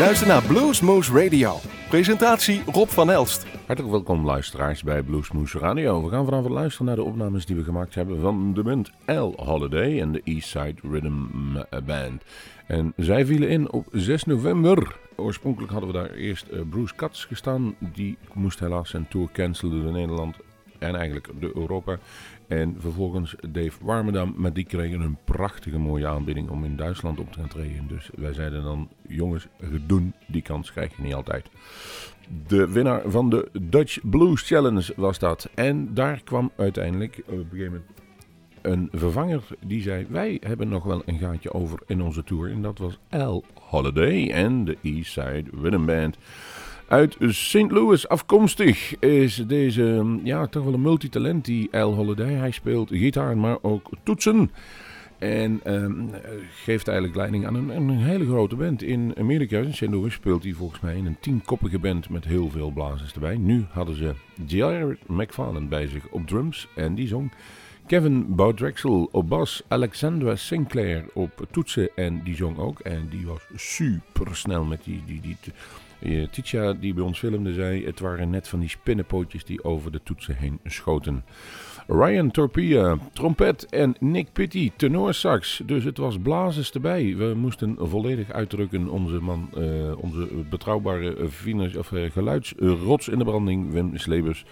Luister naar Bluesmoose Radio. Presentatie Rob van Elst. Hartelijk welkom luisteraars bij Bluesmoose Radio. We gaan vanavond luisteren naar de opnames die we gemaakt hebben van de band L Holiday en de Eastside Rhythm Band. En zij vielen in op 6 november. Oorspronkelijk hadden we daar eerst eh, Bruce Katz gestaan. Die moest helaas zijn tour cancelen door Nederland en eigenlijk de Europa. En vervolgens Dave Warmerdam, maar die kregen een prachtige mooie aanbieding om in Duitsland op te gaan treden. Dus wij zeiden dan, jongens, doen, die kans krijg je niet altijd. De winnaar van de Dutch Blues Challenge was dat. En daar kwam uiteindelijk op een gegeven moment een vervanger die zei: Wij hebben nog wel een gaatje over in onze tour. En dat was L Holiday en de Eastside Rhythm Band. Uit St. Louis afkomstig is deze ja, toch wel een multitalent, die L Holiday. Hij speelt gitaar, maar ook toetsen. En ehm, geeft eigenlijk leiding aan een, een, hele grote band. In Amerika, in St. Louis, speelt hij volgens mij in een tienkoppige band met heel veel blazers erbij. Nu hadden ze Jared McFarland bij zich op drums en die zong. Kevin Boudrexel op bas, Alexandra Sinclair op toetsen en die zong ook. En die was super snel met die, die, die Titia die bij ons filmde zei, het waren net van die spinnenpootjes die over de toetsen heen schoten. Ryan Torpia, trompet en Nick Pitty, tenorsax. Dus het was blazers erbij. We moesten volledig uitdrukken onze man, uh, onze betrouwbare uh, of, geluidsrots in de branding, Wim Slebers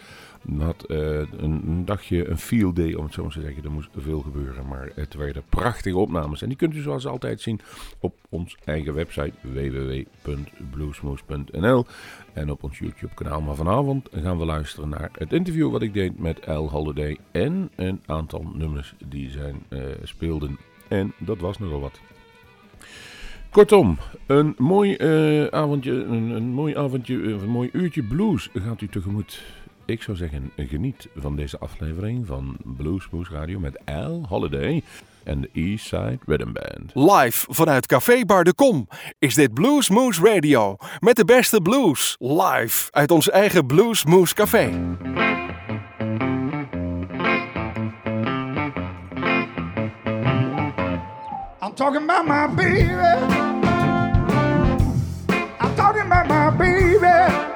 had uh, een, dagje een field day, om het zo maar te zeggen. Er moest veel gebeuren, maar het werden prachtige opnames. En die kunt u zoals altijd zien op ons eigen website www.bluesmoose.nl en op ons YouTube kanaal. Maar vanavond gaan we luisteren naar het interview wat ik deed met L Holiday en een aantal nummers die zijn uh, speelden. En dat was nogal wat. Kortom, een mooi uh, avondje, een, een, mooi avondje, een mooi uurtje blues gaat u tegemoet ik zou zeggen, geniet van deze aflevering van Blues Moose Radio met Al Holiday en de Eastside Rhythm Band. Live vanuit Café Bar de Kom is dit Blues Moose Radio met de beste blues. Live uit ons eigen Blues Moose Café. I'm talking about my baby. I'm talking about my baby.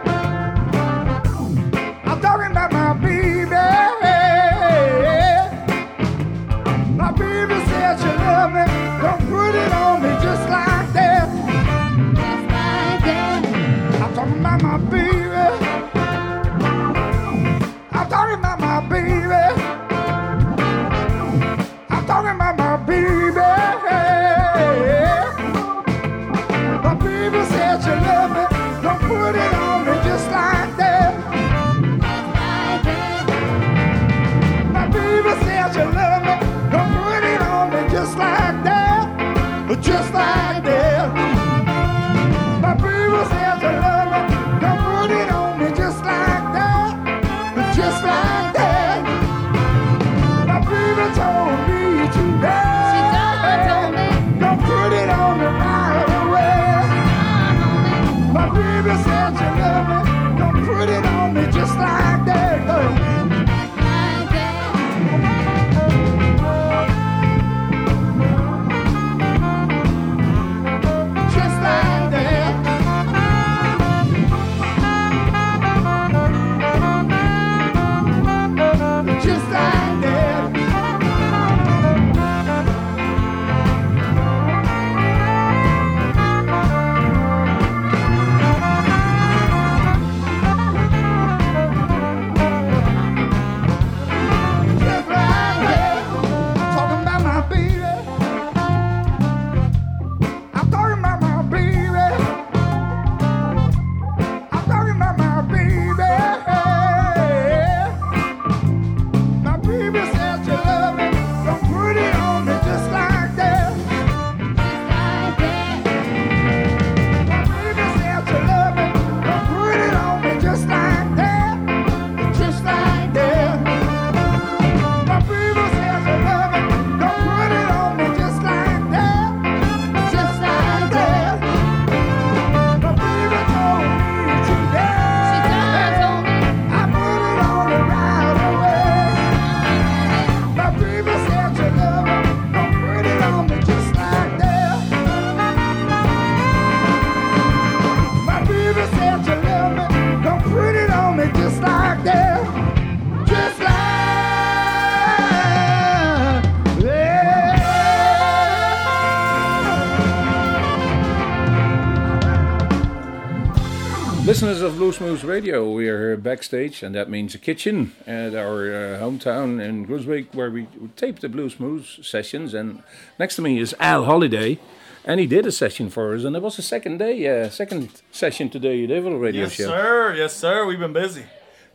Listeners of Bluesmoose Radio, we are here backstage, and that means a kitchen at our uh, hometown in Groesbeek, where we tape the Bluesmoose sessions. And next to me is Al Holliday, and he did a session for us, and it was the second day, uh, second session today, the Devil Radio Yes, Show. sir. Yes, sir. We've been busy.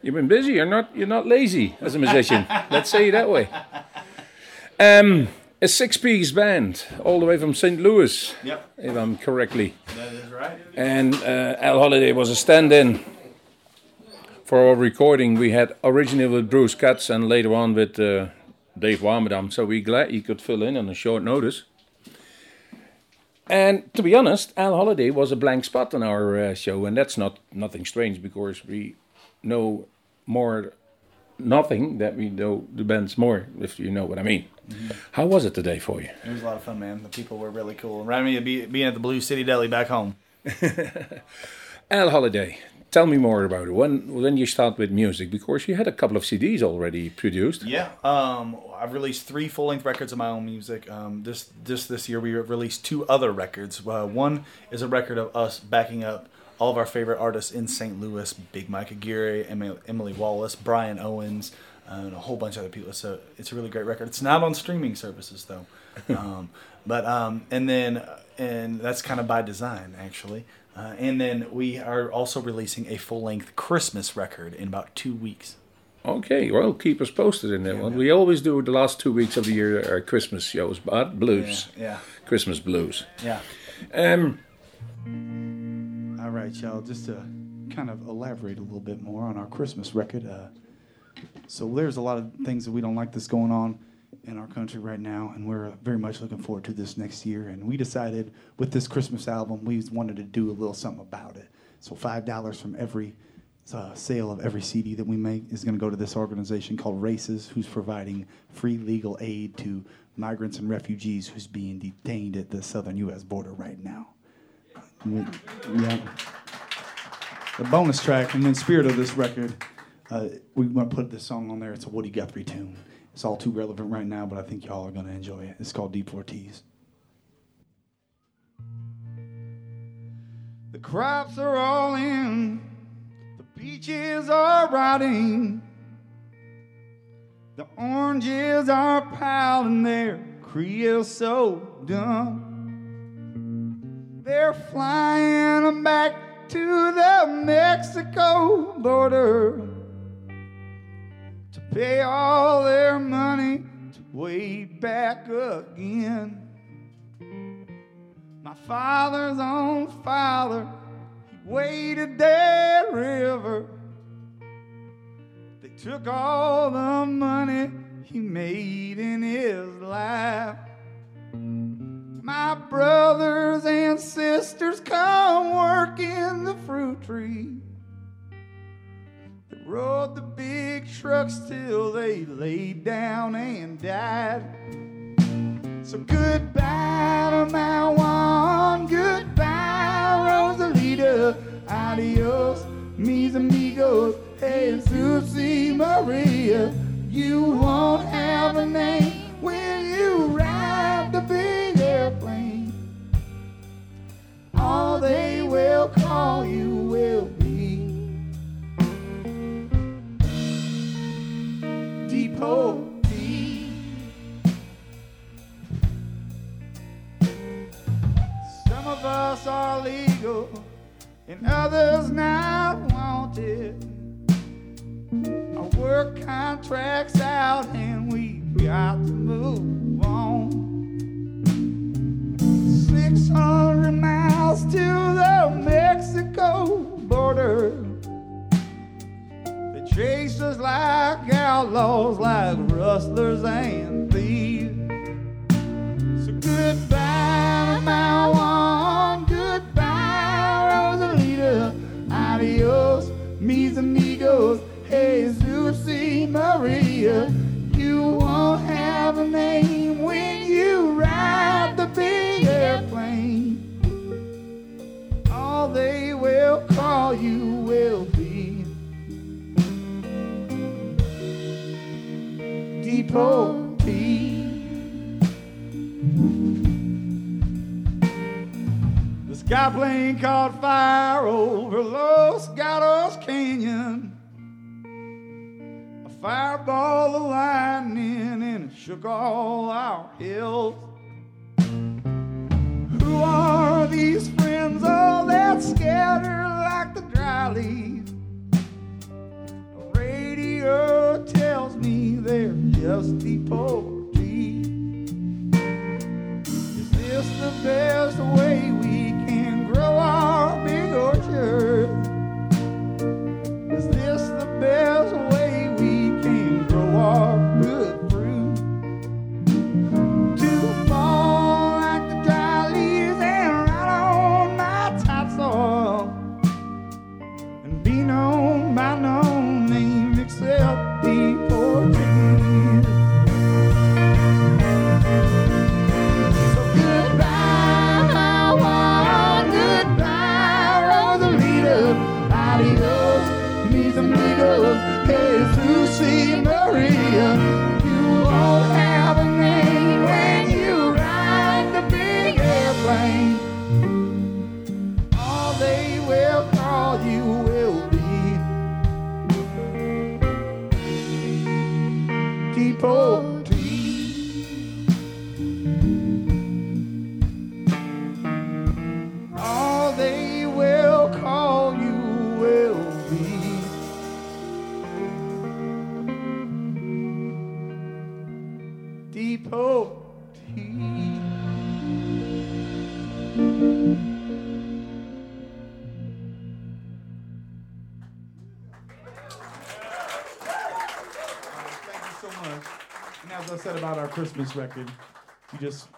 You've been busy. You're not. You're not lazy as a musician. Let's say it that way. Um, a six-piece band, all the way from St. Louis, Yep. if I'm correctly. That is right. And uh, Al Holliday was a stand-in for our recording. We had originally with Bruce Katz and later on with uh, Dave Warmerdam. So we're glad he could fill in on a short notice. And to be honest, Al Holliday was a blank spot on our uh, show, and that's not nothing strange because we know more nothing that we know the bands more, if you know what I mean. How was it today for you? It was a lot of fun, man. The people were really cool. Reminded me of be, being at the Blues City Deli back home. Al Holliday, tell me more about it. When when you start with music, because you had a couple of CDs already produced. Yeah. Um, I've released three full length records of my own music. Um, this this this year we released two other records. Uh, one is a record of us backing up all of our favorite artists in St. Louis: Big Mike Aguirre, Emily, Emily Wallace, Brian Owens, uh, and a whole bunch of other people. So it's a really great record. It's not on streaming services though. um, but um, and then and that's kind of by design actually. Uh, and then we are also releasing a full length Christmas record in about two weeks. Okay, well, keep us posted in that one. We always do the last two weeks of the year our Christmas shows, but blues, Yeah. Christmas blues. Yeah. Um, right, y'all. Just to kind of elaborate a little bit more on our Christmas record. Uh, so there's a lot of things that we don't like that's going on in our country right now, and we're very much looking forward to this next year. And we decided with this Christmas album, we wanted to do a little something about it. So five dollars from every uh, sale of every CD that we make is going to go to this organization called RAICES, who's providing free legal aid to migrants and refugees who's being detained at the southern U.S. border right now. Yeah. The bonus track, and in spirit of this record, uh, we want to put this song on there. It's a Woody Guthrie tune. It's all too relevant right now, but I think y'all are going to enjoy it. It's called Deportees. The crops are all in, the peaches are rotting, the oranges are piling their creosote done. They're flying back to the Mexico border to pay all their money to wait back again. My father's own father, he waded that river. They took all the money he made in his life. My brothers and sisters come work in the fruit tree. They rode the big trucks till they laid down and died. So goodbye to my one, goodbye Rosalita, adios mis amigos, Jesus y Maria. You won't have a name when you ride the big All they will call you will be Deportee. Some of us are legal and others not wanted. Our work contracts out and we got to move on. 600 miles to the Mexico border. They chase us like outlaws, like rustlers and call you will be deportee. There's Sky plane caught fire over Los Gatos Canyon. A fireball of lightning and it shook all our hills. Who are these friends? Oh, that scatter like the dry leaves. The radio tells me they're just deportees. Is this the best way we can grow our Christmas record, you just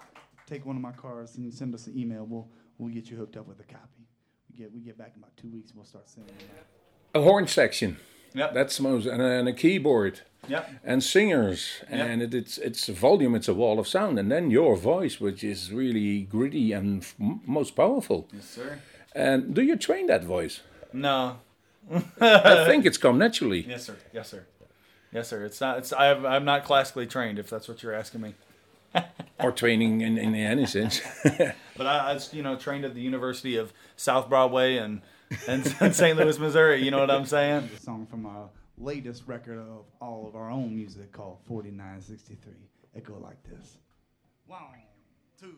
take one of my cards and send us an email. We'll we'll get you hooked up with a copy. We get we get back in about two weeks. We'll start sending them out. A horn section. Yep. That's the most, and a, and a keyboard. Yep. And singers, and it, it's it's a volume, it's a wall of sound, and then your voice, which is really gritty and f- most powerful. Yes, sir. And do you train that voice? No. I think it's come naturally. Yes, sir. Yes, sir. Yes, sir. It's not. It's. I, I'm not classically trained. If that's what you're asking me. or training in, in any sense. But I, I was, you know, trained at the University of South Broadway and and, and St. Louis, Missouri. You know what I'm saying? A song from our latest record of all of our own music called 4963. It go like this. One, two.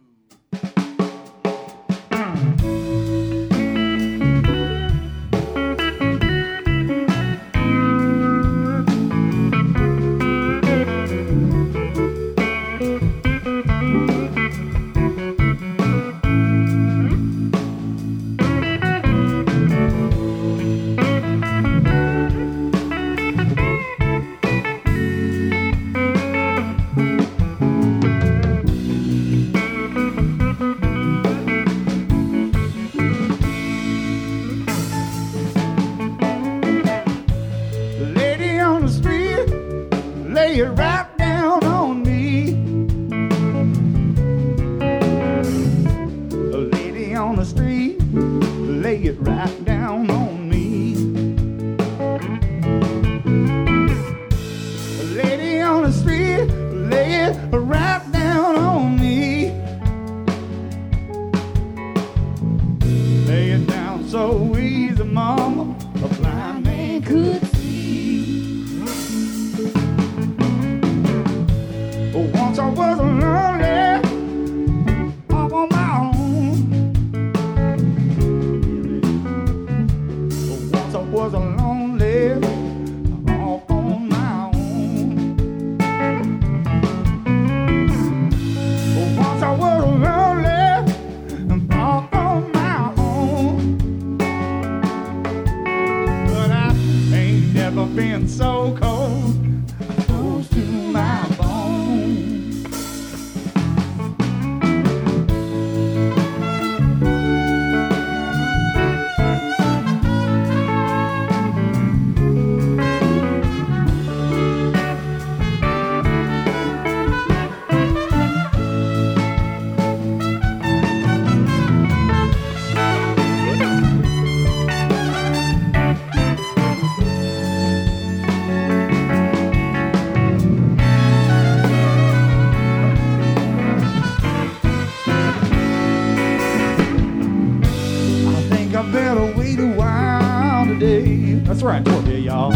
Better wait a while today. That's right, Torquay, y'all.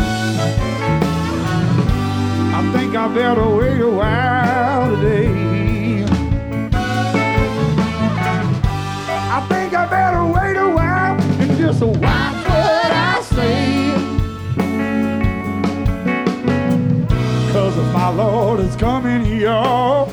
I think I better wait a while today. I think I better wait a while and just watch what I say. Cause if my Lord is coming, y'all,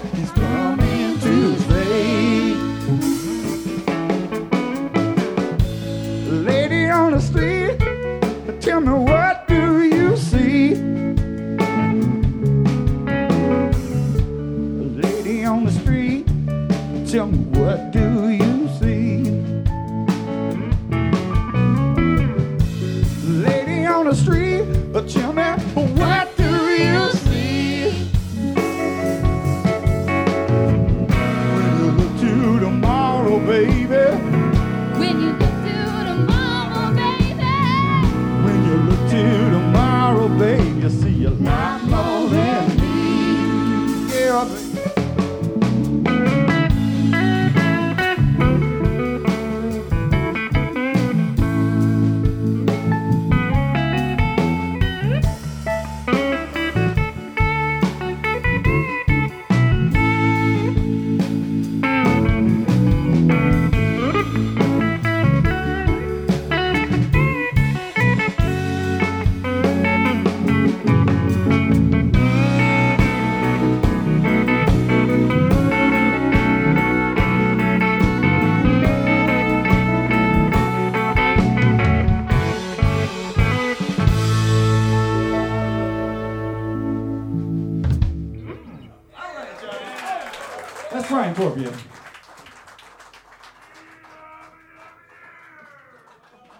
That's Ryan Corbian.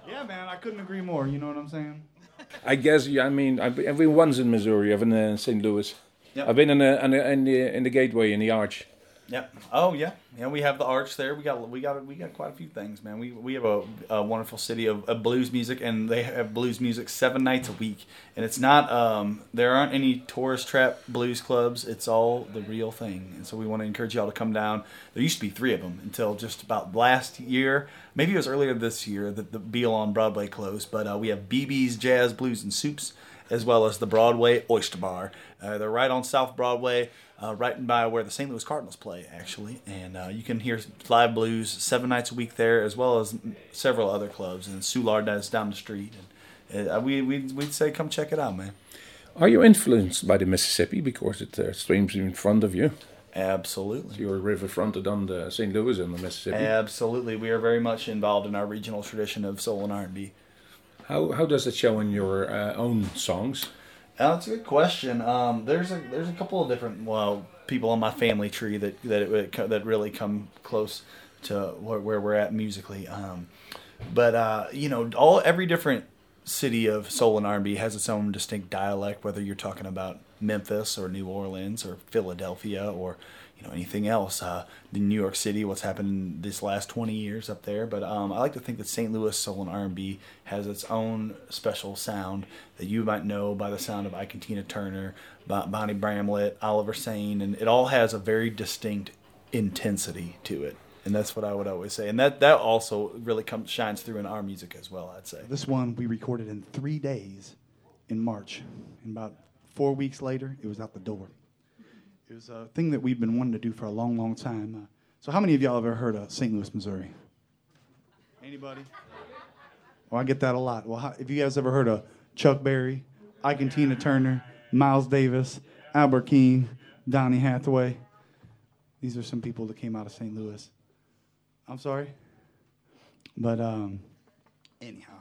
Yeah, man, I couldn't agree more. You know what I'm saying? I guess. Yeah, I mean, I've been, I've been once in Missouri. I've been in St. Louis. Yep. I've been in the, in the in the in the gateway in the arch. Yep. Oh yeah. Yeah, we have the arch there. We got we got we got quite a few things, man. We we have a, a wonderful city of, of blues music, and they have blues music seven nights a week. And it's not um there aren't any tourist trap blues clubs. It's all the real thing. And so we want to encourage y'all to come down. There used to be three of them until just about last year. Maybe it was earlier this year that the Beale on Broadway closed. But uh, we have BB's Jazz Blues and Soups as well as the Broadway Oyster Bar. Uh, they're right on South Broadway, uh, right by where the St. Louis Cardinals play, actually. And uh, you can hear live blues seven nights a week there, as well as several other clubs. And Soulard is down the street. And uh, we, we'd, we'd say, come check it out, man. Are you influenced by the Mississippi because it uh, streams in front of you? Absolutely. You're river fronted on the St. Louis and the Mississippi. Absolutely. We are very much involved in our regional tradition of soul and R&B. How how does it show in your uh, own songs? Uh, that's a good question. Um, there's a there's a couple of different well people on my family tree that that it, that really come close to where, where we're at musically. Um, but uh, you know, all every different city of soul and R&B has its own distinct dialect. Whether you're talking about Memphis or New Orleans or Philadelphia or you know anything else, uh, the New York City, what's happened this last 20 years up there. But um, I like to think that St. Louis soul and R&B has its own special sound that you might know by the sound of Ike and Tina Turner, Bon- Bonnie Bramlett, Oliver Sain, and it all has a very distinct intensity to it. And that's what I would always say, and that that also really comes shines through in our music as well. I'd say. This one we recorded in three days in March. And about four weeks later, it was out the door. It was a thing that we've been wanting to do for a long, long time. Uh, so, how many of y'all ever heard of St. Louis, Missouri? Anybody? Well, I get that a lot. Well, how, if you guys ever heard of Chuck Berry, Ike and Tina Turner, Miles Davis, Albert King, Donny Hathaway, these are some people that came out of St. Louis. I'm sorry, but um, anyhow,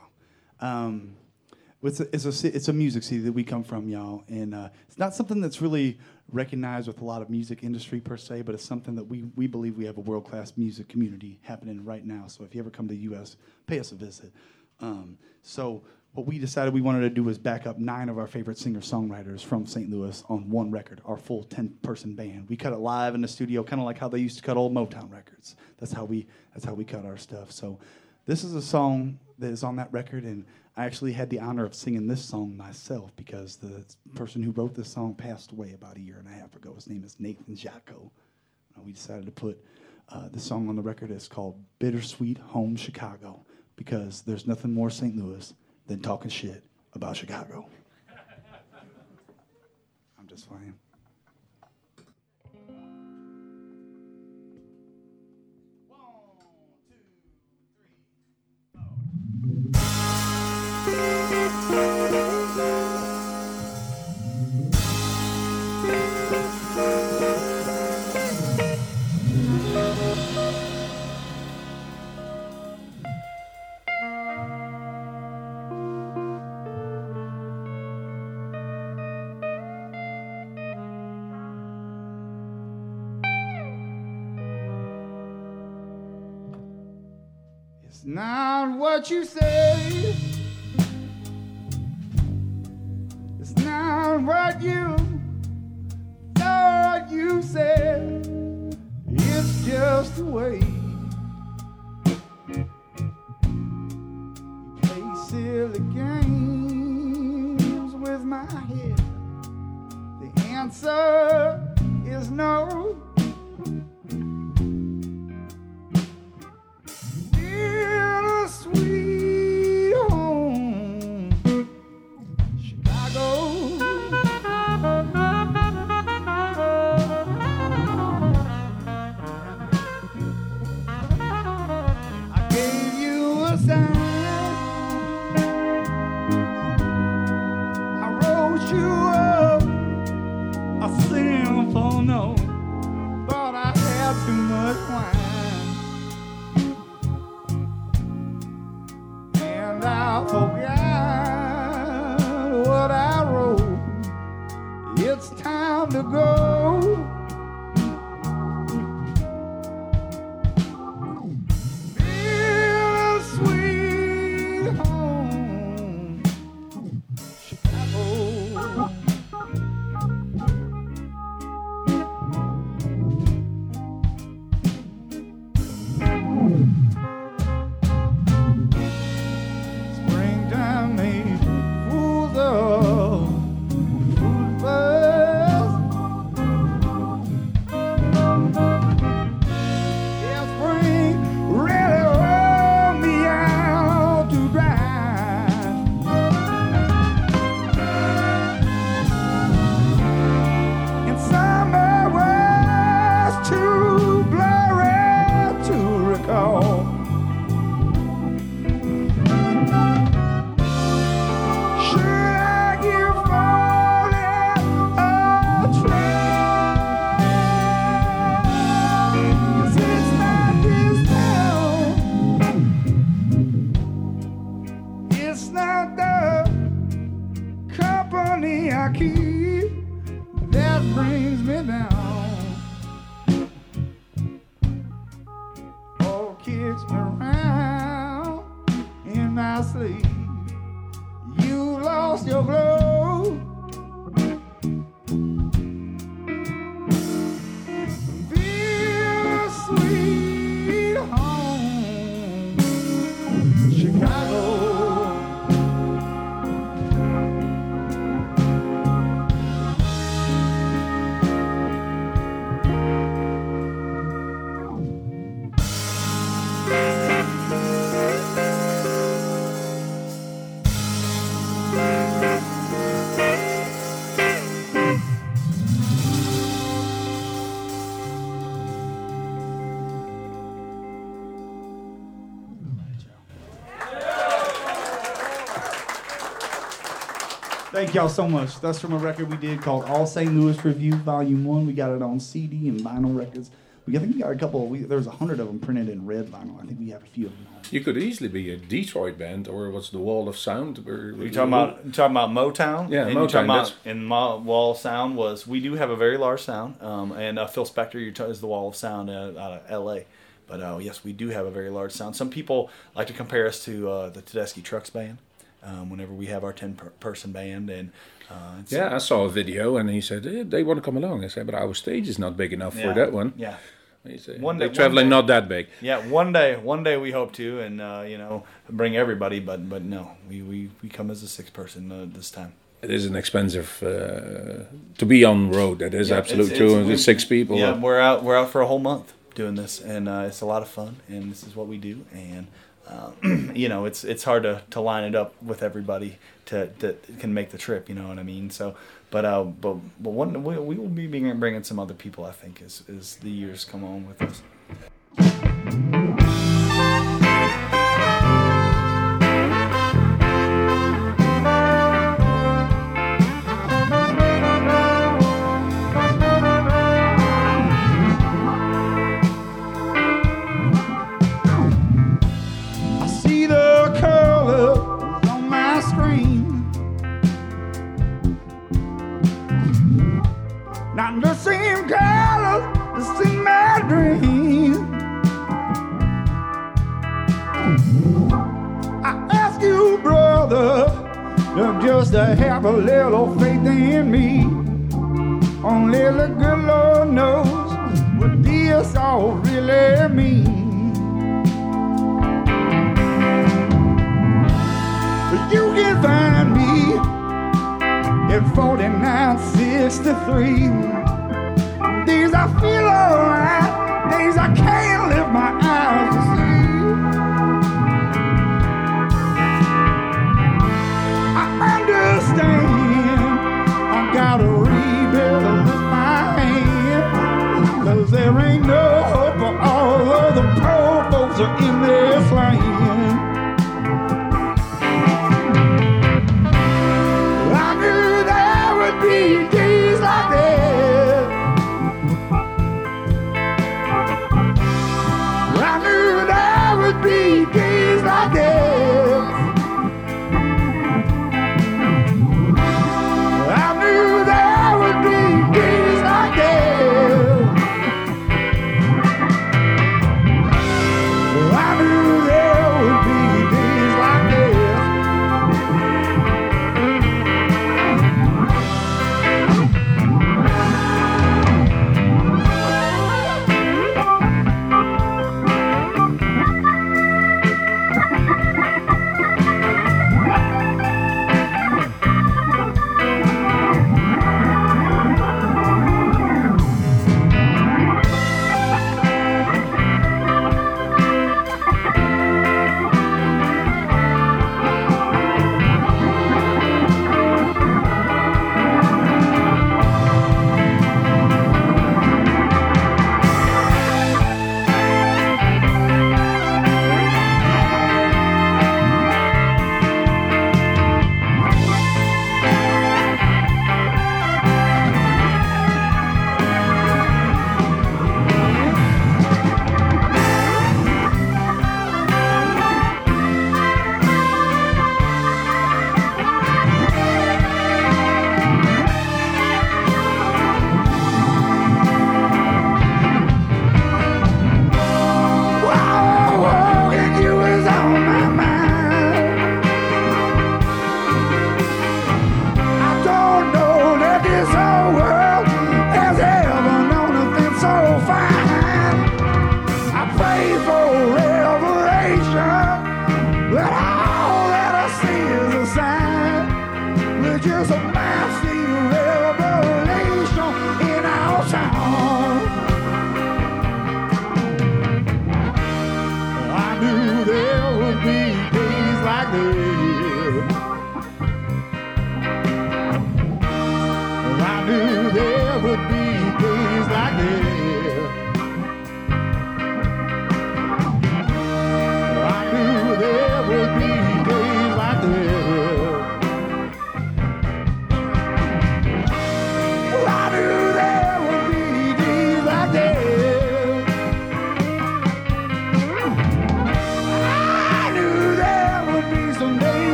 um, it's a, it's a it's a music city that we come from, y'all, and uh, it's not something that's really recognized with a lot of music industry per se, but it's something that we we believe we have a world class music community happening right now. So if you ever come to the U.S., pay us a visit. Um, so what we decided we wanted to do was back up nine of our favorite singer songwriters from St. Louis on one record, our full ten person band. We cut it live in the studio, kind of like how they used to cut old Motown records. That's how we that's how we cut our stuff. So this is a song that is on that record, and I actually had the honor of singing this song myself because the person who wrote this song passed away about a year and a half ago. His name is Nathan Jacko. Uh, we decided to put uh, the song on the record. It's called Bittersweet Home Chicago. because there's nothing more St. Louis than talking shit about Chicago. I'm just playing. It's not what you say. It's not what you thought you said. It's just the way you play silly games with my head. The answer is no. Thank y'all so much. That's from a record we did called All St. Louis Review Volume One. We got it on CD and vinyl records. We I think we got a couple. We, there's a hundred of them printed in red vinyl. I think we have a few of them. You could easily be a Detroit band, or what's the Wall of Sound? Or, You talking about you talking about Motown? Yeah, and you Motown, talking about and Mo- Wall of Sound was we do have a very large sound, um, and uh, Phil Spector t- is the Wall of Sound uh, out of L.A. But uh, yes, we do have a very large sound. Some people like to compare us to uh, the Tedeschi Trucks band. Um, whenever we have our ten per- person band, and uh, Yeah, I saw a video, and he said eh, they want to come along. I said, but our stage is not big enough yeah, for that one. Yeah, said, One they're day- traveling one day- not that big. yeah. One day, one day we hope to, and uh, you know, bring everybody. But but no, we we, we come as a six person uh, this time. It is an expensive uh, to be on road. That is Yeah, absolutely it's- true. it's- with six people. Yeah, we're out. We're out for a whole month doing this, and uh, it's a lot of fun. And this is what we do. And uh, you know, it's it's hard to, to line it up with everybody to that can make the trip. You know what I mean? So, but uh, but but one we, we will be bringing, bringing some other people. I think as as the years come on with us. to have a little faith in me. Only the good Lord knows what this all really means. You can find me at 4963. Days I feel alright, days I can't. jobs are in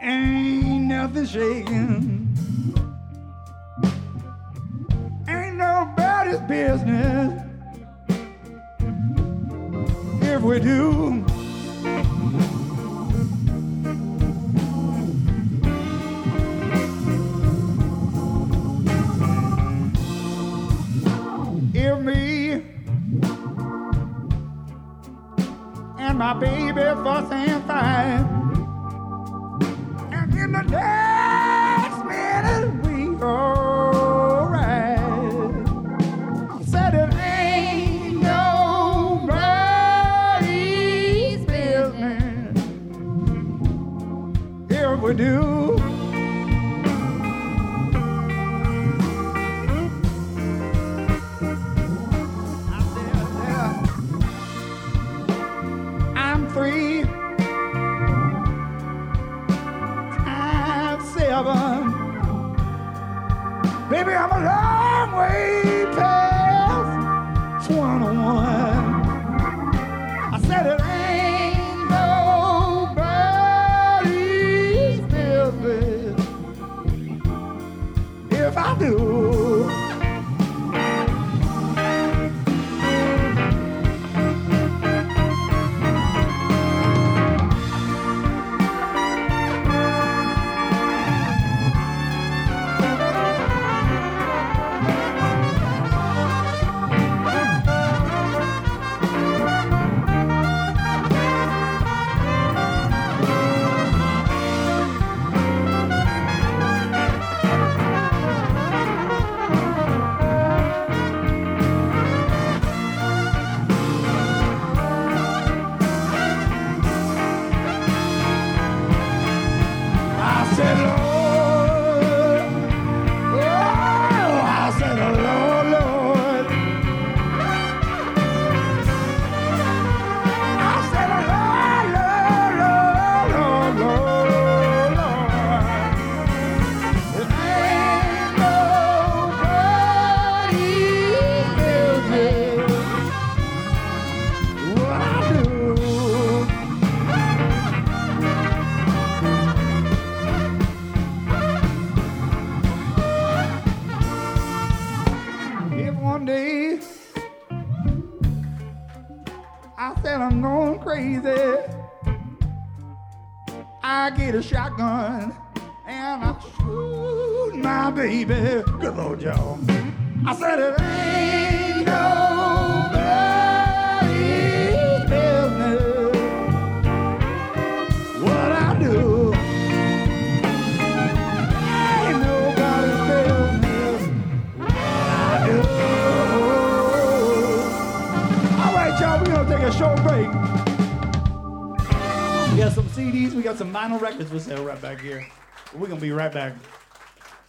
ain't nothing shaking.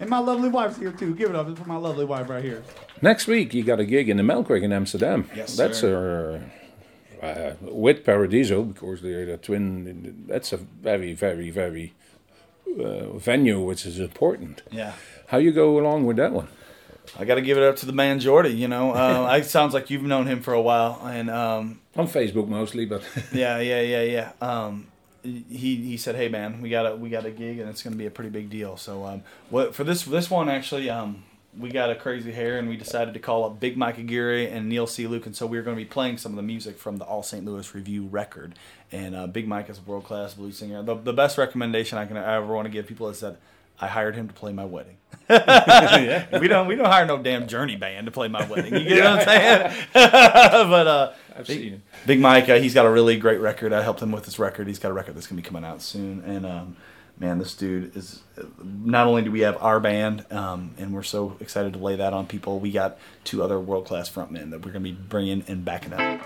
And my lovely wife's here too. Give it up for my lovely wife right here. Next week, you got a gig in the Melkweg in Amsterdam. Yes, That's uh, uh, with Paradiso, because they're the twin. That's a very, very, very uh, venue, which is important. Yeah. How you go along with that one? I got to give it up to the man Jordy. You know, uh, it sounds like you've known him for a while, and um, On Facebook mostly, but yeah, yeah, yeah, yeah. Um, he he said, "Hey man, we got a we got a gig, and it's going to be a pretty big deal." So, um, what for this this one actually, um, we got a crazy hair, and we decided to call up Big Mike Aguirre and Neil C. Luke, and so we are going to be playing some of the music from the All St. Louis Review record. And uh, Big Mike is a world class blues singer. The, the best recommendation I can I ever want to give people is that I hired him to play my wedding. We don't we don't hire no damn Journey band to play my wedding. You get what I'm saying? but uh, I've Big. Big Mike, uh, he's got a really great record. I helped him with this record. He's got a record that's gonna be coming out soon. And um, man, this dude is. Not only do we have our band, um, and we're so excited to lay that on people, we got two other world class frontmen that we're gonna be bringing and backing up.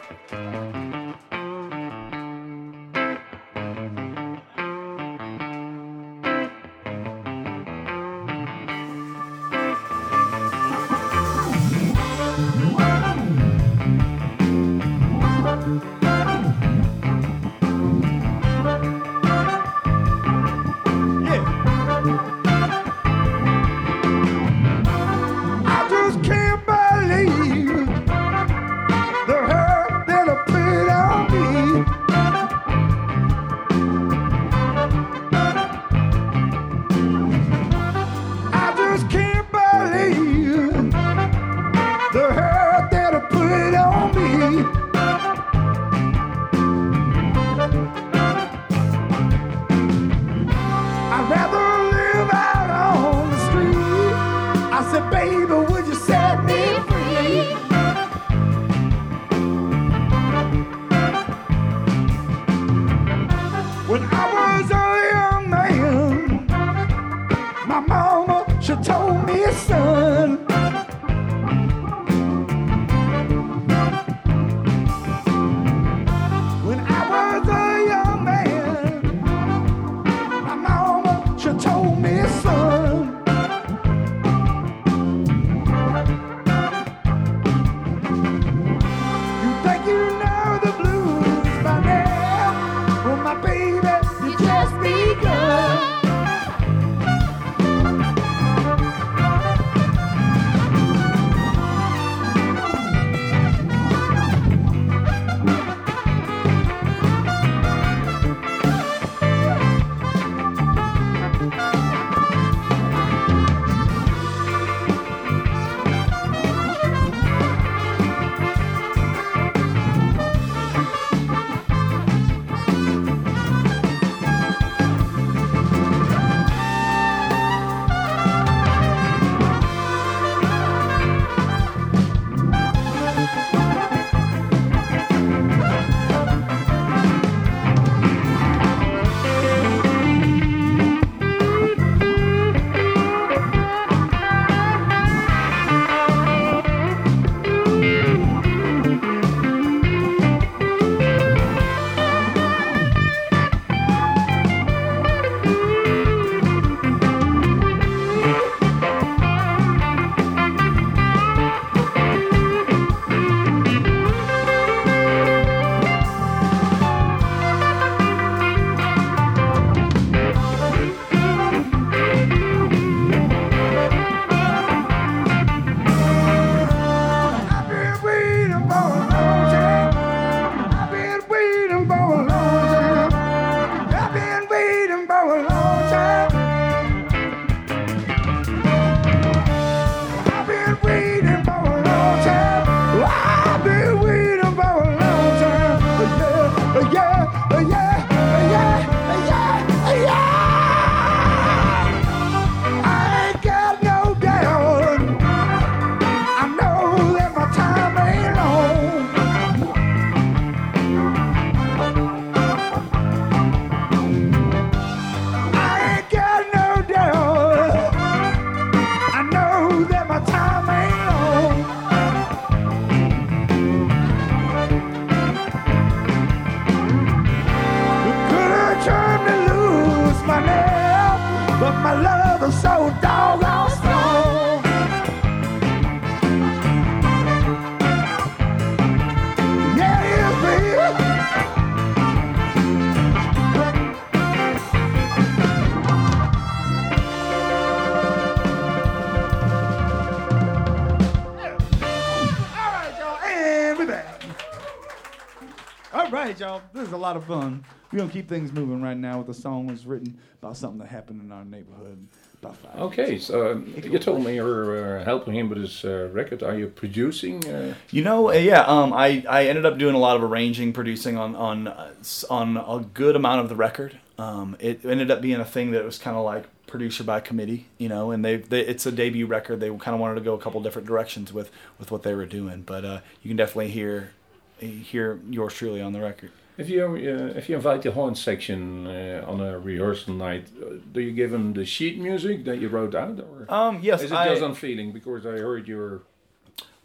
Lot of fun. We're gonna keep things moving right now with a song that's written about something that happened in our neighborhood about five. Okay, so um, you told me you're uh, helping him with his uh, record. Are you producing? Uh, You know, uh, yeah. Um, I, I ended up doing a lot of arranging, producing on on uh, on a good amount of the record. Um, it ended up being a thing that was kind of like producer by committee, you know. And they, they it's a debut record. They kind of wanted to go a couple different directions with with what they were doing. But uh, you can definitely hear hear yours truly on the record. If you uh, if you invite the horn section uh, on a rehearsal night, uh, do you give them the sheet music that you wrote out, or Um, yes, is it I, just on feeling? Because I heard you're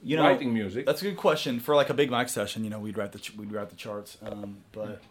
you know, writing music. That's a good question for like a Big Mike session. You know, we'd write the ch- we'd write the charts, um, but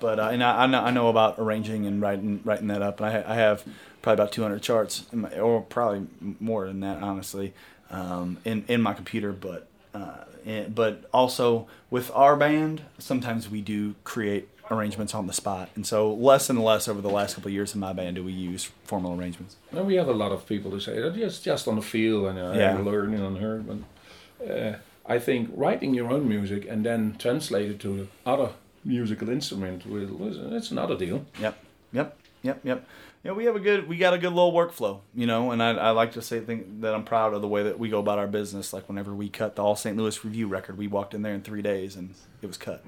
but uh, and I, I know I know about arranging and writing writing that up, and I, ha- I have probably about 200 charts, in my, or probably more than that, honestly, um, in in my computer. But uh, and, but also with our band, sometimes we do create arrangements on the spot, and so less and less over the last couple of years in my band do we use formal arrangements. And we have a lot of people who say that it's just on the feel and uh, Yeah. learning on her. But uh, I think writing your own music and then translate it to other musical instrument will it's another deal. Yep, yep, yep, yep. Yeah, we have a good, we got a good little workflow, you know, and I, I like to say think that I'm proud of the way that we go about our business. Like whenever we cut the All St. Louis Review record, we walked in there in three days and it was cut.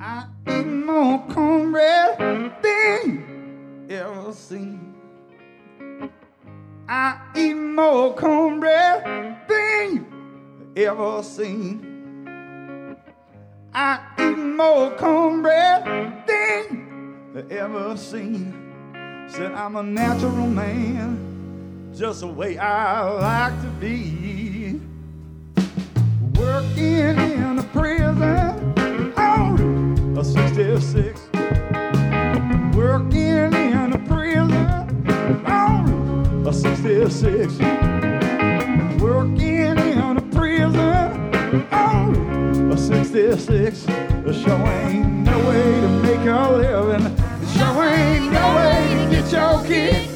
I cornbread ever seen. I eat more cornbread than you ever seen. I eat more cornbread than you ever seen. Said I'm a natural man, just the way I like to be. Working in a prison on a 66. Working in a prison on a 66. Working in a prison on a 66. There sure ain't no way to make a living. Get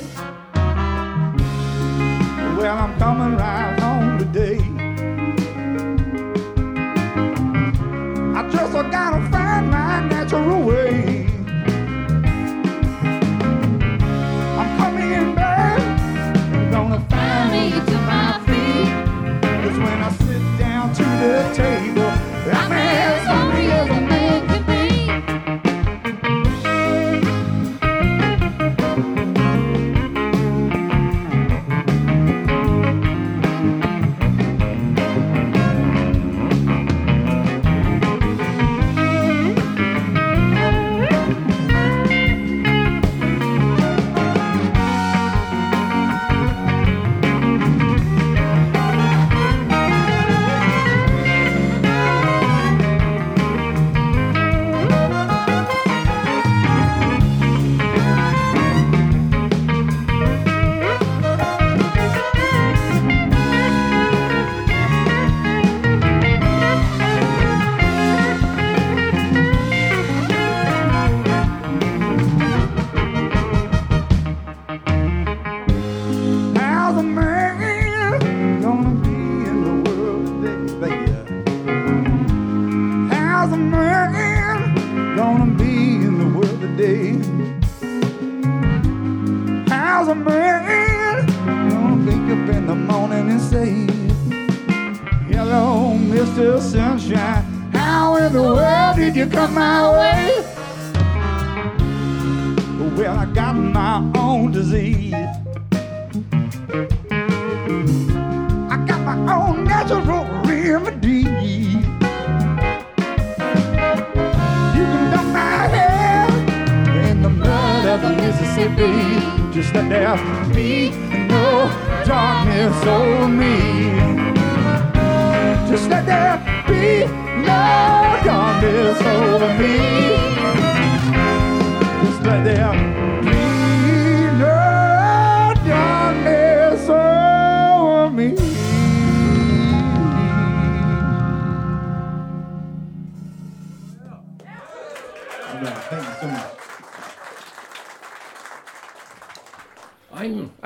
Mississippi. Just let there be no darkness over me. Just let there be no darkness over me. Just let there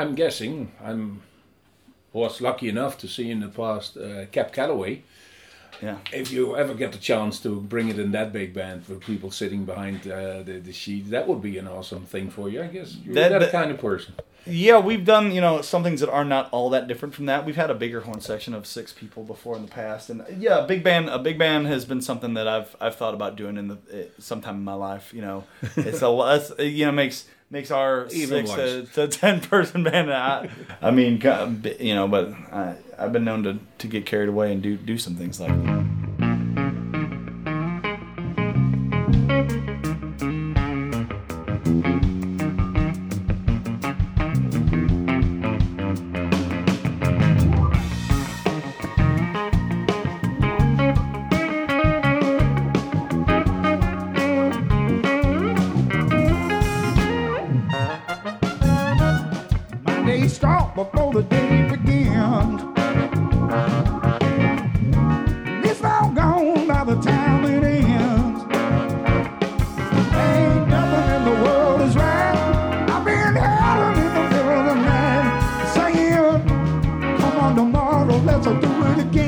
I'm guessing I'm was lucky enough to see in the past uh, Cab Calloway. Yeah. If you ever get the chance to bring it in that big band for people sitting behind uh, the, the sheet, that would be an awesome thing for you. I guess you're That- that, that- kind of person. Yeah, we've done you know some things that are not all that different from that. We've had a bigger horn section of six people before in the past, and yeah, a big band. A big band has been something that I've I've thought about doing in the eh, sometime in my life. You know, it's a it's, You know, makes makes our Even six to, to ten person band. I, I mean, you know, but I I've been known to, to get carried away and do do some things like that. Let's do it again."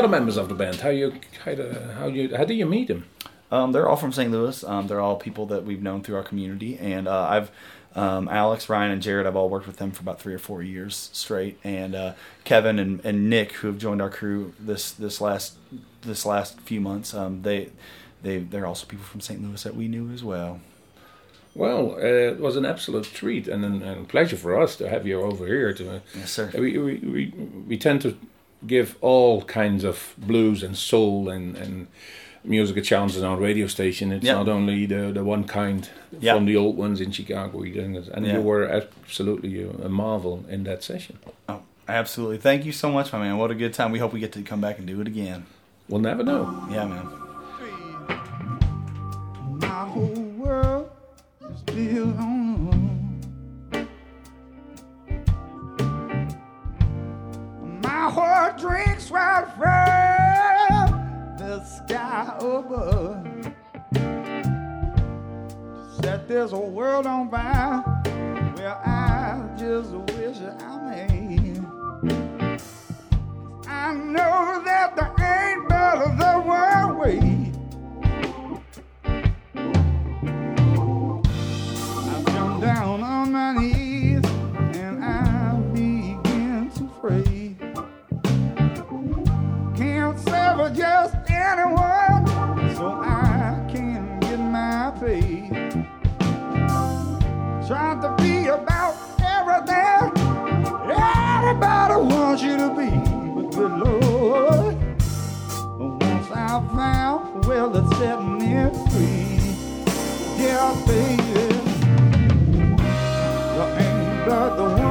Other members of the band, how you how, do- how you how do you meet them? Um, they're all from St. Louis. Um, they're all people that we've known through our community, and uh, I've um, Alex, Ryan, and Jared. I've all worked with them for about three or four years straight, and uh, Kevin and, and Nick, who have joined our crew this this last this last few months. Um, they they they're also people from St. Louis that we knew as well. Well, uh, it was an absolute treat and an, and pleasure for us to have you over here. To Yes, sir. we, we, we, we tend to give all kinds of blues and soul and, and music a chance on our radio station. It's Yeah. not only the, the one kind Yeah. from the old ones in Chicago. we doing it. And Yeah. you were absolutely a, a marvel in that session. Oh, absolutely. Thank you so much, my man. What a good time. We hope we get to come back and do it again. We'll never know. Yeah, man. My whole world is built on My heart drinks right from the sky above. Set there's a world on fire where I just wish I may. I know that there ain't but the one way. Trying to be about everything everybody wants you to be, but good Lord, once I found well, it's set me free. Yeah, baby. Ain't but the one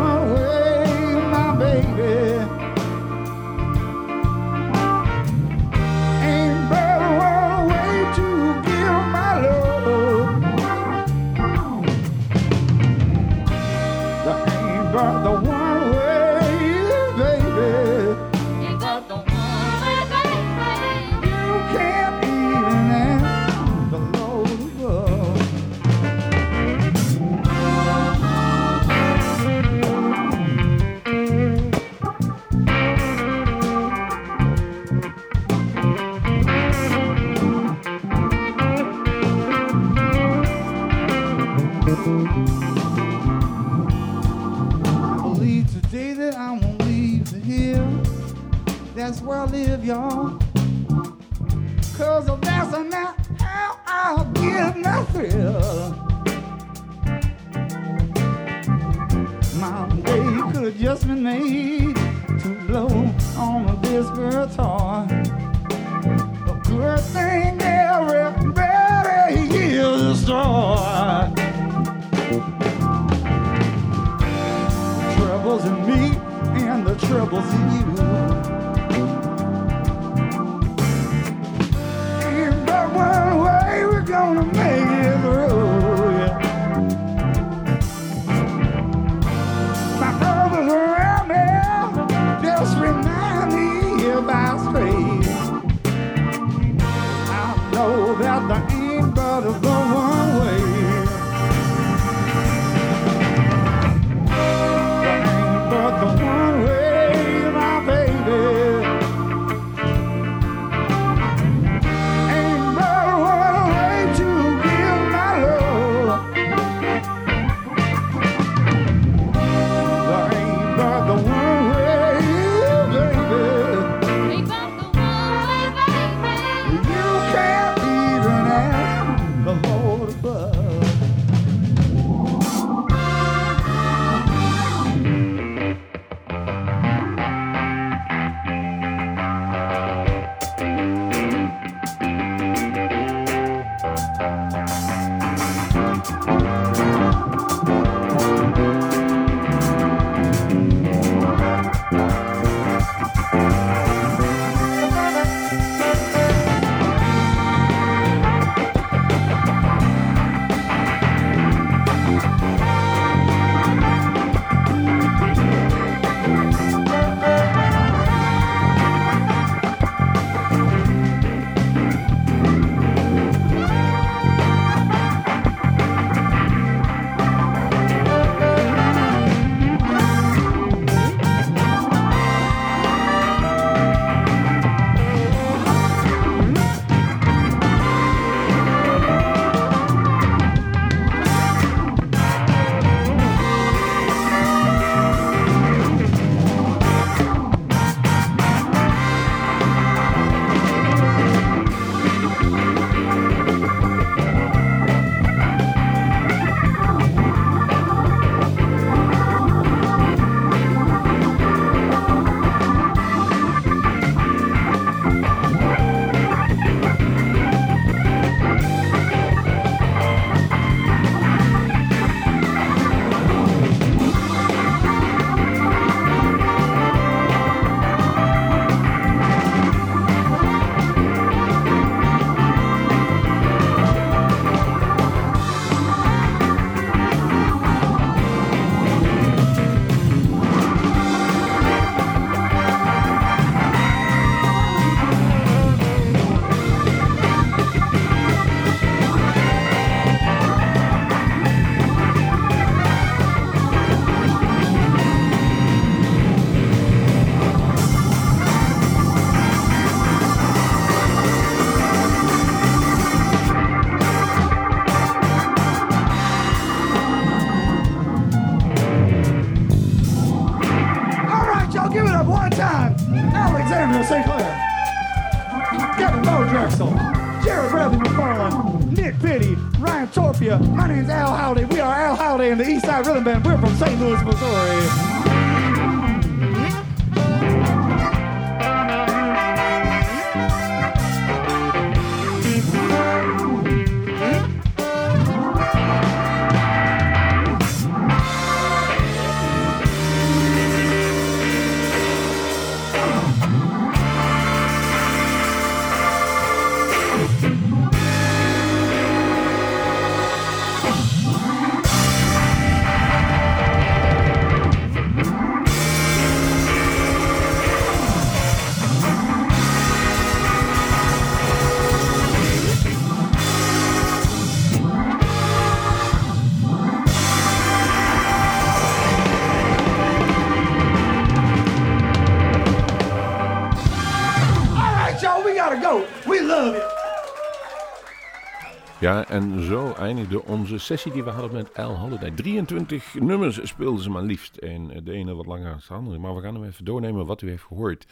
Ja, en zo eindigde onze sessie die we hadden met Al Holiday. 23 nummers speelden ze maar liefst. En eh, de ene wat langer dan de andere. Maar we gaan hem even doornemen wat u heeft gehoord.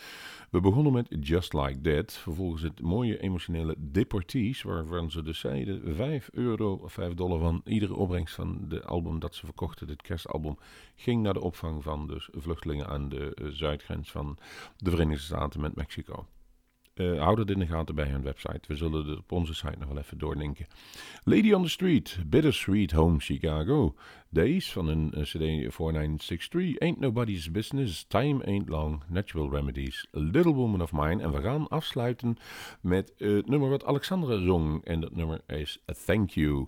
We begonnen met Just Like That. Vervolgens het mooie emotionele Deportees. Waarvan ze dus zeiden 5 euro of 5 dollar van iedere opbrengst van de album dat ze verkochten. Dit kerstalbum ging naar de opvang van dus vluchtelingen aan de eh, zuidgrens van de Verenigde Staten met Mexico. Eh, hou dat in de gaten bij hun website. We zullen het op onze site nog wel even doorlinken. Lady on the Street, Bittersweet Home Chicago. Days van een eh, CD 4963, Ain't Nobody's Business, Time Ain't Long, Natural Remedies, Little Woman of Mine. En we gaan afsluiten met eh, het nummer wat Alexandra zong. En dat nummer is Thank You.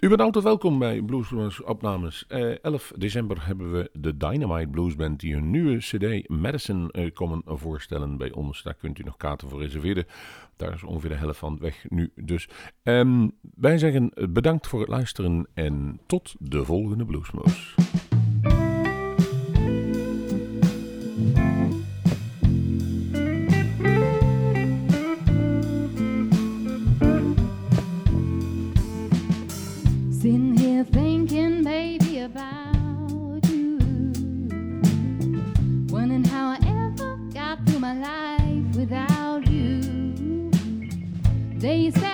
U bent altijd welkom bij Bluesbrothers opnames. Eh, 11 december hebben we de Dynamite Blues Band die hun nieuwe CD Madison eh, komen voorstellen bij ons. Daar kunt u nog kaarten voor reserveren. Daar is ongeveer de helft van weg nu dus. Ehm, wij zeggen bedankt voor het luisteren en tot de volgende Bluesmoes. Days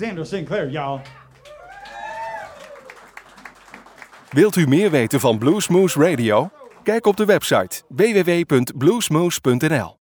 Alexander Sinclair, y'all. Wilt u meer weten van Bluesmoose Radio? Kijk op de website www.bluesmoose.nl.